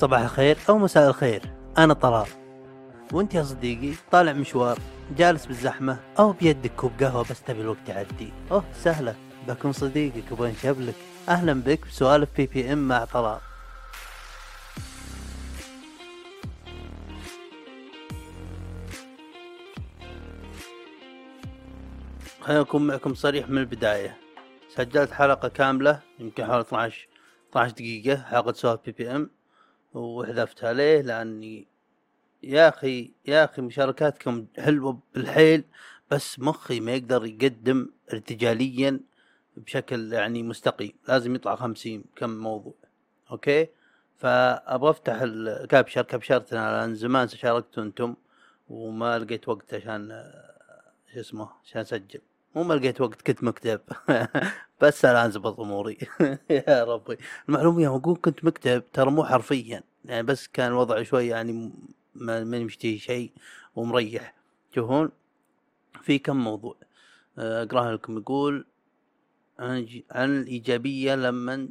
صباح الخير أو مساء الخير. أنا طلال. وأنت يا صديقي طالع مشوار جالس بالزحمة أو بيدك كوب قهوة بس تبي الوقت يعدي. أوه سهلة. بكون صديقك وبنشب لك أهلا بك بسوالف BBM مع طلال. خلينا أكون معكم صريح من البداية. سجلت حلقة كاملة يمكن حوالي 12 12 دقيقة حلقة سوالف BBM وحذفتها ليه؟ لأني يا أخي يا أخي مشاركاتكم حلوة بالحيل بس مخي ما يقدر يقدم ارتجاليا بشكل يعني مستقيم. لازم يطلع خمسين كم موضوع. أوكي؟ فأبغى أفتح ال capture كابشرتنا لأن زمان شاركتوا أنتم وما لقيت وقت عشان شو اسمه عشان أسجل. مو ما لقيت وقت كنت مكتب. بس الآن زبط أموري. يا ربي. المعلومه يوم أقول كنت مكتب ترى مو حرفيا. يعني بس كان الوضع شوي يعني ما مشتهي شيء ومريح. تشوفون في كم موضوع. أقرأها لكم. يقول عن, عن الإيجابية لما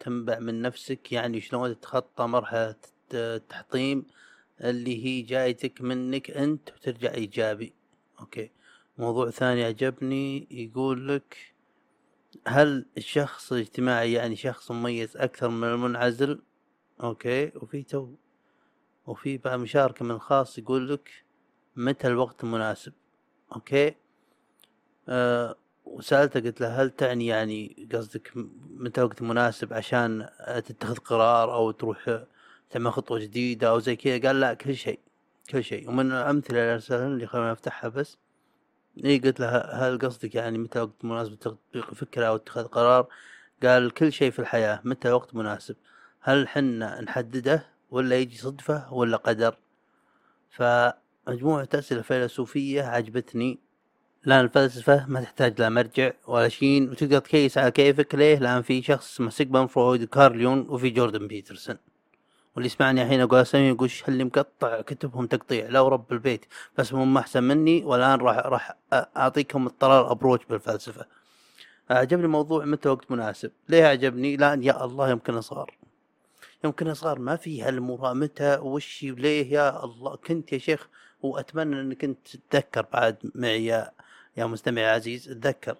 تنبع من نفسك يعني شلون تتخطى مرحلة التحطيم اللي هي جايتك منك أنت وترجع إيجابي. أوكي. موضوع ثاني عجبني يقول لك هل الشخص الاجتماعي يعني شخص مميز أكثر من المنعزل؟ أوكي وفي تو وفي بعد مشاركة من الخاص يقول لك متى الوقت المناسب؟ أوكي؟ أه وسألته قلت له هل تعني يعني قصدك متى الوقت المناسب عشان تتخذ قرار أو تروح تعمل خطوة جديدة أو زي كذا؟ قال لا كل شيء كل شيء. ومن الأمثلة اللي أرسلها اللي خلينا نفتحها بس. اي قلت له هل قصدك يعني متى وقت مناسب تطبيق فكرة أو اتخاذ قرار؟ قال كل شيء في الحياة متى وقت مناسب. هل حنا نحدده ولا يجي صدفة ولا قدر؟ فمجموعة أسئلة فيلسوفية عجبتني. لأن الفلسفة ما تحتاج لا مرجع ولا شين وتقدر تكيّس على كيفك ليه؟ لأن في شخص اسمه سيغموند فرويد وكارل يونغ وفي جوردان بيترسون. واللي يسمعني الحين أقول أسامي يقول اللي مقطع كتبهم تقطيع؟ لو رب البيت بس هم أحسن مني والآن راح راح أعطيكم الطلال ابروش بالفلسفة. عجبني موضوع متى وقت مناسب. ليه عجبني لأن يا الله يمكن صغار يمكن صغار ما في هالامور متى؟ وش؟ ليه؟ يا الله. كنت يا شيخ وأتمنى إنك انت تتذكر بعد معي يا يا مستمع عزيز. تذكر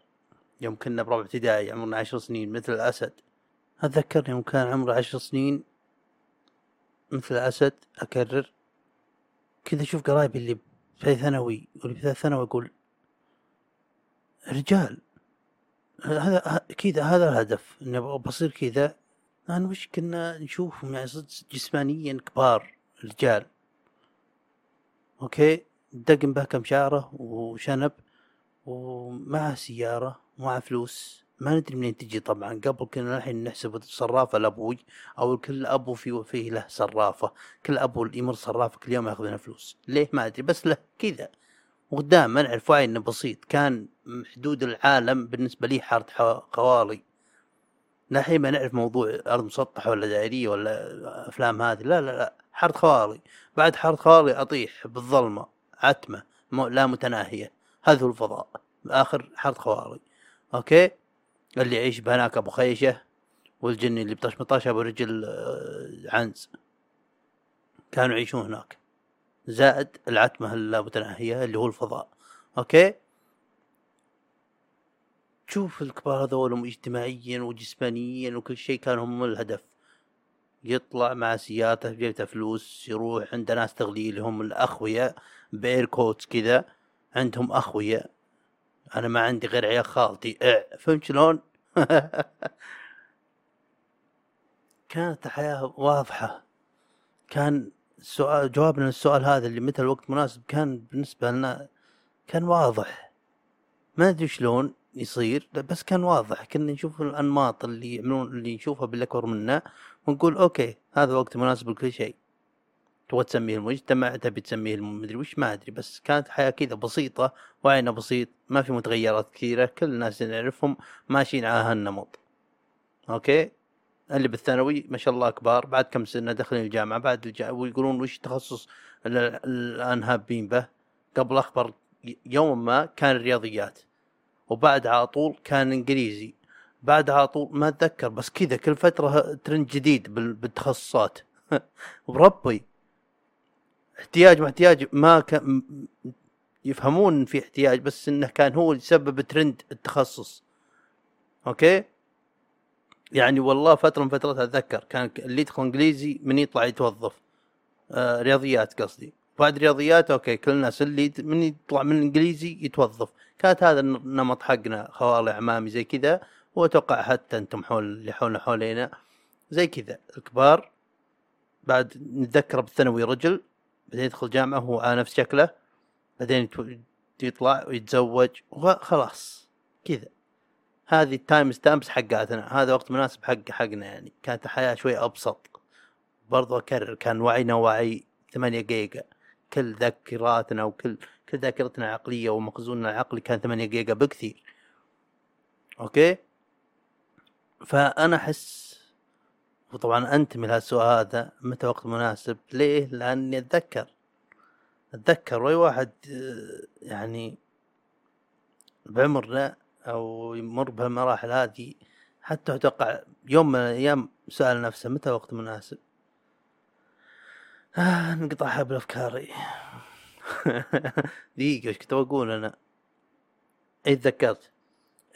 يوم كنا بربع ابتدائي عمرنا عشر سنين مثل الأسد. أتذكر يوم كان عمره عشر سنين؟ مثل الأسد أكرر. كذا أشوف قرايبي اللي في ثانوي واللي في ثانوي أقول رجال هذا كذا هذا الهدف إني بصير كذا. أنا وش كنا نشوفهم يعني صدق جسمانيا كبار رجال. أوكي دقن به كم شعرة وشنب ومعه سيارة ومعه فلوس. ما ندري منين تجي طبعا. قبل كنا الحين نحسب صرافة لابوي أو كل أبو في فيه له صرافة. كل أبو يمر صرافة كل يوم ياخذ لنا فلوس. ليه؟ ما أدري. بس له كذا. وقدام ما نعرف وعي انه بسيط. كان حدود العالم بالنسبة لي حارة خوالي. الحين ما نعرف موضوع أرض مسطحة ولا دائرية ولا أفلام هذه. لا لا لا. حارة خوالي. بعد حارة خوالي أطيح بالظلمة. عتمة. لا متناهية. هذا هو الفضاء. آخر حارة خوالي. أوكي؟ اللي يعيش بهناك أبو خيشة والجن اللي بطش مطش أبو رجل آه، عنز. كانوا يعيشون هناك. زائد العتمة اللامتناهية اللي هو الفضاء. أوكي؟ تشوف الكبار هذول اجتماعيا وجسمانيا وكل شيء كانوا هم الهدف. يطلع مع سيارته جيبته فلوس يروح عند ناس تغلي اللي هم الاخوياء quotes كذا عندهم اخوياء أنا ما عندي غير عيال خالتي. إيه فهمت شلون؟ كانت الحياة واضحة. كان السؤال جوابنا للسؤال هذا اللي متى الوقت مناسب كان بالنسبة لنا كان واضح. ما أدري شلون يصير بس كان واضح. كنا نشوف الأنماط اللي يعملون اللي نشوفها بالأكبر منا ونقول أوكي هذا وقت مناسب لكل شيء. تبغى تسميه المجتمع تبي تسميه المدري وش ما أدري بس كانت حياة كذا بسيطة وعينا بسيط ما في متغيرات كثيرة كل الناس اللي نعرفهم ماشيين على هالنمط. أوكي؟ اللي بالثانوي ما شاء الله كبار بعد كم سنة داخلين الجامعة بعد الجامعة ويقولون وش التخصص الان هابين به. قبل أخبر يوم ما كان الرياضيات وبعد على طول كان إنجليزي. بعد على طول ما أتذكر بس كذا كل فترة ترند جديد بالتخصصات. بربي احتياج ما احتياج ما كان يفهمون في احتياج بس إنه كان هو اللي سبب ترند التخصص. أوكي؟ يعني والله فترة من فترات أتذكر كان اللي يدخل إنجليزي من يطلع يتوظف. آه رياضيات قصدي. بعد رياضيات أوكي كل الناس اللي من يطلع من الانجليزي يتوظف. كانت هذا النمط حقنا خوالي عمامي زي كذا. وأتوقع حتى أنتم حول اللي حولنا حولينا. زي كذا الكبار. بعد نتذكر بالثانوي رجل. بعدين يدخل جامعة هو على نفس شكله بعدين يطلع ويتزوج وخلاص كذا. هذه ال time stamps حقاتنا هذا وقت مناسب حق حقنا يعني. كانت الحياة شوي أبسط. برضو أكرر كان وعينا وعي ثمانية جيجا. كل ذاكراتنا وكل كل ذاكرتنا العقلية ومخزوننا العقلي كان ثمانية جيجا بكثير. أوكي؟ فأنا أحس وطبعا أنتمي لهالسؤال هذا متى وقت مناسب؟ ليه؟ لأني أتذكر. أتذكر أي واحد يعني بعمرنا أو يمر بهالمراحل هذه حتى أتوقع يوم من الأيام سأل نفسه متى وقت مناسب؟ آه انقطع حبل أفكاري. دقيقة إيش كنت بقول أنا؟ اي تذكرت.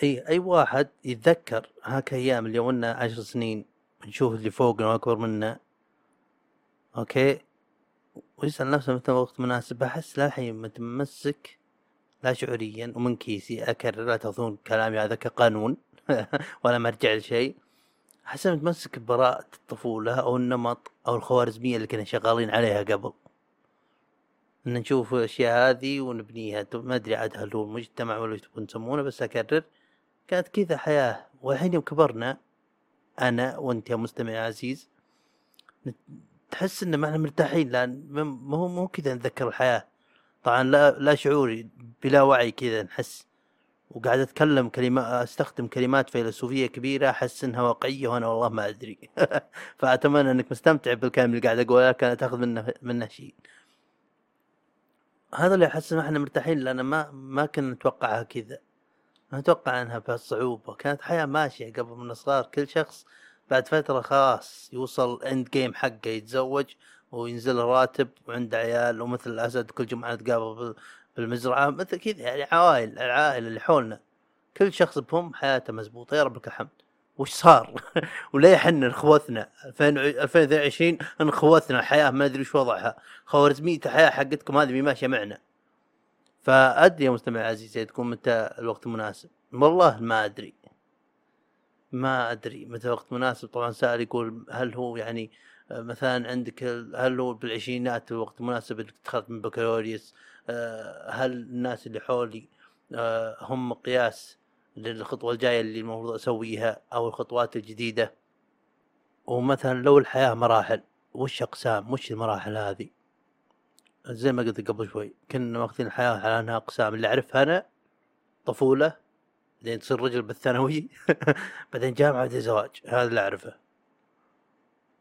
اي أي واحد يتذكر هاك أيام اللي قلنا عشر سنين. نشوف اللي فوقنا واكبر منا. أوكي؟ ويسأل نفسه متى وقت مناسب. احس للحين متمسك لا شعوريا ومن كيسي أكرر لا تأخذون كلامي هذا كقانون. ولا مرجع لشيء. أحس متمسك ببراءة الطفولة أو النمط أو الخوارزمية اللي كنا شغالين عليها قبل. إن نشوف الأشياء هذه ونبنيها. ما أدري عاد هل هو المجتمع ولا تبون تسمونه بس أكرر. كانت كذا حياة. والحين يوم كبرنا أنا وأنت يا مستمع عزيز تحس ان ما إحنا مرتاحين لأن مو مو كذا نتذكر الحياة. طبعا لا لا شعوري بلا وعي كذا نحس. وقاعد أتكلم كلمات أستخدم كلمات فيلسوفية كبيرة أحس إنها واقعية وأنا والله ما أدري. فأتمنى إنك مستمتع بالكلام اللي قاعد أقوله لكن تأخذ منه منه شيء. هذا اللي أحس ان إحنا مرتاحين لأن ما ما كنا نتوقعها كذا. ما نتوقع إنها بهالصعوبة. كانت حياة ماشية قبل من صغار كل شخص بعد فترة خلاص يوصل end game حقه يتزوج وينزل راتب وعنده عيال ومثل الأسد كل جمعة نتقابل بالمزرعة مثل كذا يعني عوائل العائله اللي حولنا. كل شخص بهم حياته مزبوطة. يا رب لك الحمد. وش صار؟ وليه إحنا انخبصنا 2022 انخبصنا الحياة ما أدري وش وضعها. خوارزمية الحياة حقتكم هذه ماشية معنا. فأدري يا مستمع العزيز تكون متى الوقت المناسب والله ما أدري. ما أدري متى وقت مناسب. طبعا سائل يقول هل هو يعني مثلا عندك هل هو بالعشرينات الوقت مناسب إنك تخرج من بكالوريوس؟ آه، هل الناس اللي حولي آه، هم مقياس للخطوة الجاية اللي المفروض أسويها أو الخطوات الجديدة؟ ومثلا لو الحياة مراحل وش أقسام وش المراحل هذه؟ زي ما قلت قبل شوي كنا واخذين الحياة على انها اقسام اللي أعرفها أنا طفولة بعدين تصير رجل بالثانوي بعدين جامعة بعدين زواج هذا اللي أعرفه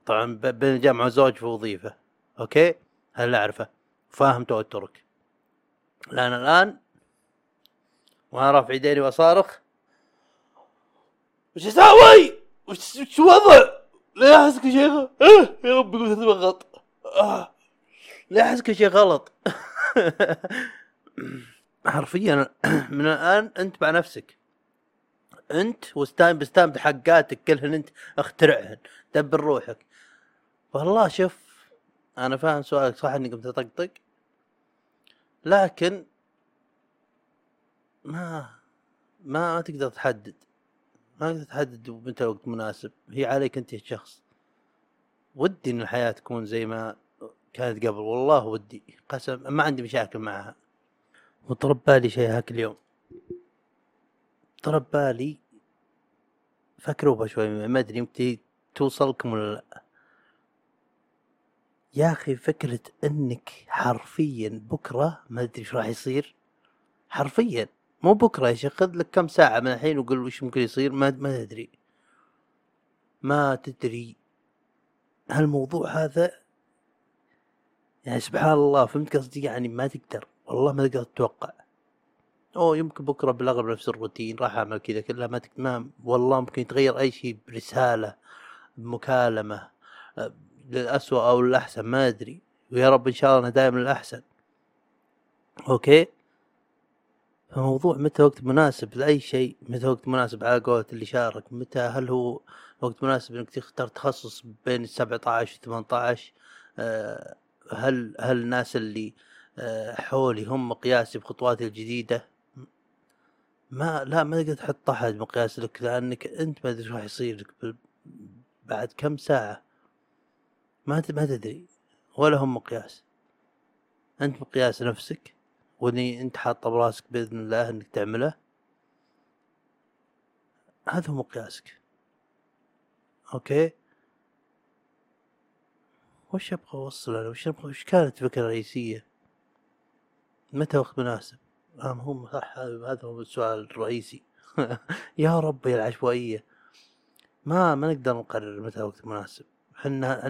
طبعا بين الجامعة والزواج في وظيفة أوكي هذا اللي أعرفه فاهم توترك لأن الآن وأنا رافع يديني وأصارخ وش أسوي؟ وش وضع؟ ليه احس كل شيء إيه يا ربي قلت غلط آه. ليه أحس كل شيء غلط؟ حرفيا من الآن أنت مع نفسك. أنت و time stamps time حقاتك كلهن أنت اخترعهن دبر روحك. والله شوف أنا فاهم سؤالك صح اني قمت اطقطق لكن ما ما ما تقدر تحدد. ما تقدر تحدد متى الوقت مناسب. هي عليك أنت الشخص ودي إن الحياة تكون زي ما كانت قبل والله ودي قسم ما عندي مشاكل معها. وطرب بالي شيء هاك اليوم. طرب بالي فكروا شوي ما أدري يمكن توصلكم ولا لا. يا أخي فكرة إنك حرفيا بكرة ما أدري إيش راح يصير. حرفيا مو بكرة يا شيخ خذ لك كم ساعة من الحين وقول وش ممكن يصير ما ما تدري ما تدري هالموضوع هذا يعني سبحان الله فهمت قصدي؟ يعني ما تقدر والله ما تقدر تتوقع. أوه يمكن بكرة بالاغلب نفس الروتين راح أعمل كذا كلها ما تك... ما والله ممكن يتغير أي شيء برسالة بمكالمة للأسوأ أو للاحسن ما أدري. ويا رب إن شاء الله دائما الأحسن. أوكي؟ فموضوع متى وقت مناسب لأي شيء متى وقت مناسب على قولة اللي شارك متى هل هو وقت مناسب إنك تختار تخصص بين 17 و 18 آه، هل هل الناس اللي آه، حولي هم مقياسي بخطواتي الجديدة؟ ما لا ما تقدر تحط أحد مقياس لك لأنك أنت ما أدري راح يصير لك بعد كم ساعة. ما ما تدري. ولا هم مقياس. أنت مقياس نفسك واللي أنت حاطه براسك بإذن الله إنك تعمله. هذا هو مقياسك. أوكي؟ وش أبغى اوصل أنا وش أبغى؟ وش كانت الفكرة الرئيسية؟ متى وقت مناسب؟ آه هو صح هذا هو السؤال الرئيسي. يا ربي العشوائية. ما ما نقدر نقرر متى وقت مناسب. إحنا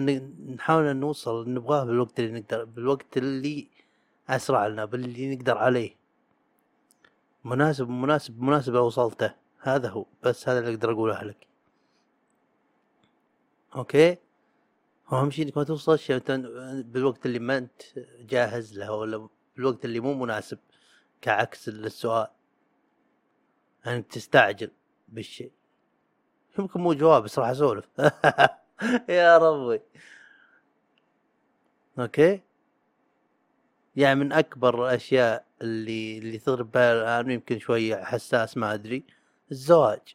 نحاول نوصل نبغاه بالوقت اللي نقدر بالوقت اللي أسرع لنا باللي نقدر عليه. مناسب مناسب مناسب وصلته. هذا هو. بس هذا اللي أقدر أقوله لك. أوكي؟ أهم شيء إنك ما توصل بالوقت اللي ما أنت جاهز له ولا بالوقت اللي مو مناسب كعكس للسؤال. يعني تستعجل بالشيء. يمكن مو جواب بس راح أسولف. يا ربي. أوكي؟ يعني من أكبر الأشياء اللي اللي تضرب بها الآن يمكن شوي حساس ما أدري الزواج.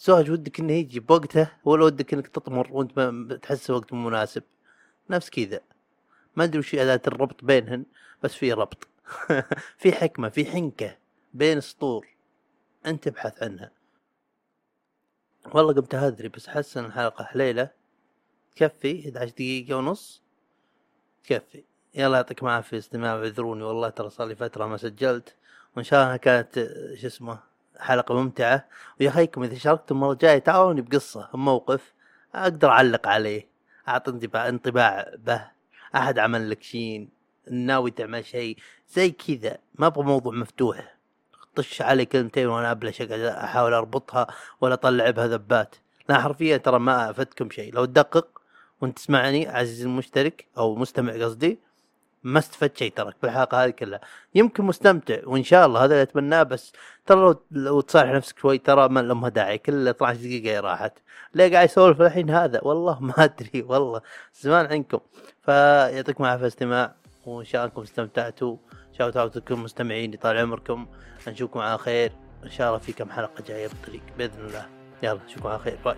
الزواج ودك إنه يجي بوقته ولا ودك إنك تطمر وأنت ما تحس وقت مناسب. نفس كذا. ما أدري وش أداة الربط بينهن بس في ربط. في حكمة في حنكة بين سطور. أنت ابحث عنها. والله قمت أدري بس احس إن الحلقة حليلة. تكفي 11 دقيقة ونص. تكفي يلا يعطيكم العافية استماع واعذروني والله ترى صار لي فترة ما سجلت. وإن شاء الله كانت شو اسمه حلقة ممتعة. ويا أخيكم إذا شاركتم المرة الجاية تعاوني بقصة موقف أقدر أعلق عليه. أعطي انطباع انطباع به. أحد عمل لك شيء ناوي تعمل شيء. زي كذا. ما أبغى موضوع مفتوح. طش علي كلمتين وأنا أبلش أحاول أربطها ولا أطلع بها ذبات. لا حرفيا ترى ما افدكم شيء. لو تدقق وأنت تسمعني عزيزي المشترك أو مستمع قصدي ما استفدت شيء ترى بالحلقة هذه كلها. يمكن مستمتع وإن شاء الله هذا اللي أتمناه بس ترى لو, لو تصالح نفسك شوي ترى ما لها داعي كل 12 دقيقة راحت. ليه قاعد يسولف الحين هذا؟ والله ما أدري والله. زمان عنكم فيعطيكم العافية أستماع وإن شاء الله أنكم استمتعتوا. شاوت أوت لكم مستمعين يطال عمركم. نشوفكم على خير. إن شاء الله في كم حلقة جاية بالطريق بإذن الله. يلا نشوفكم على خير. باي.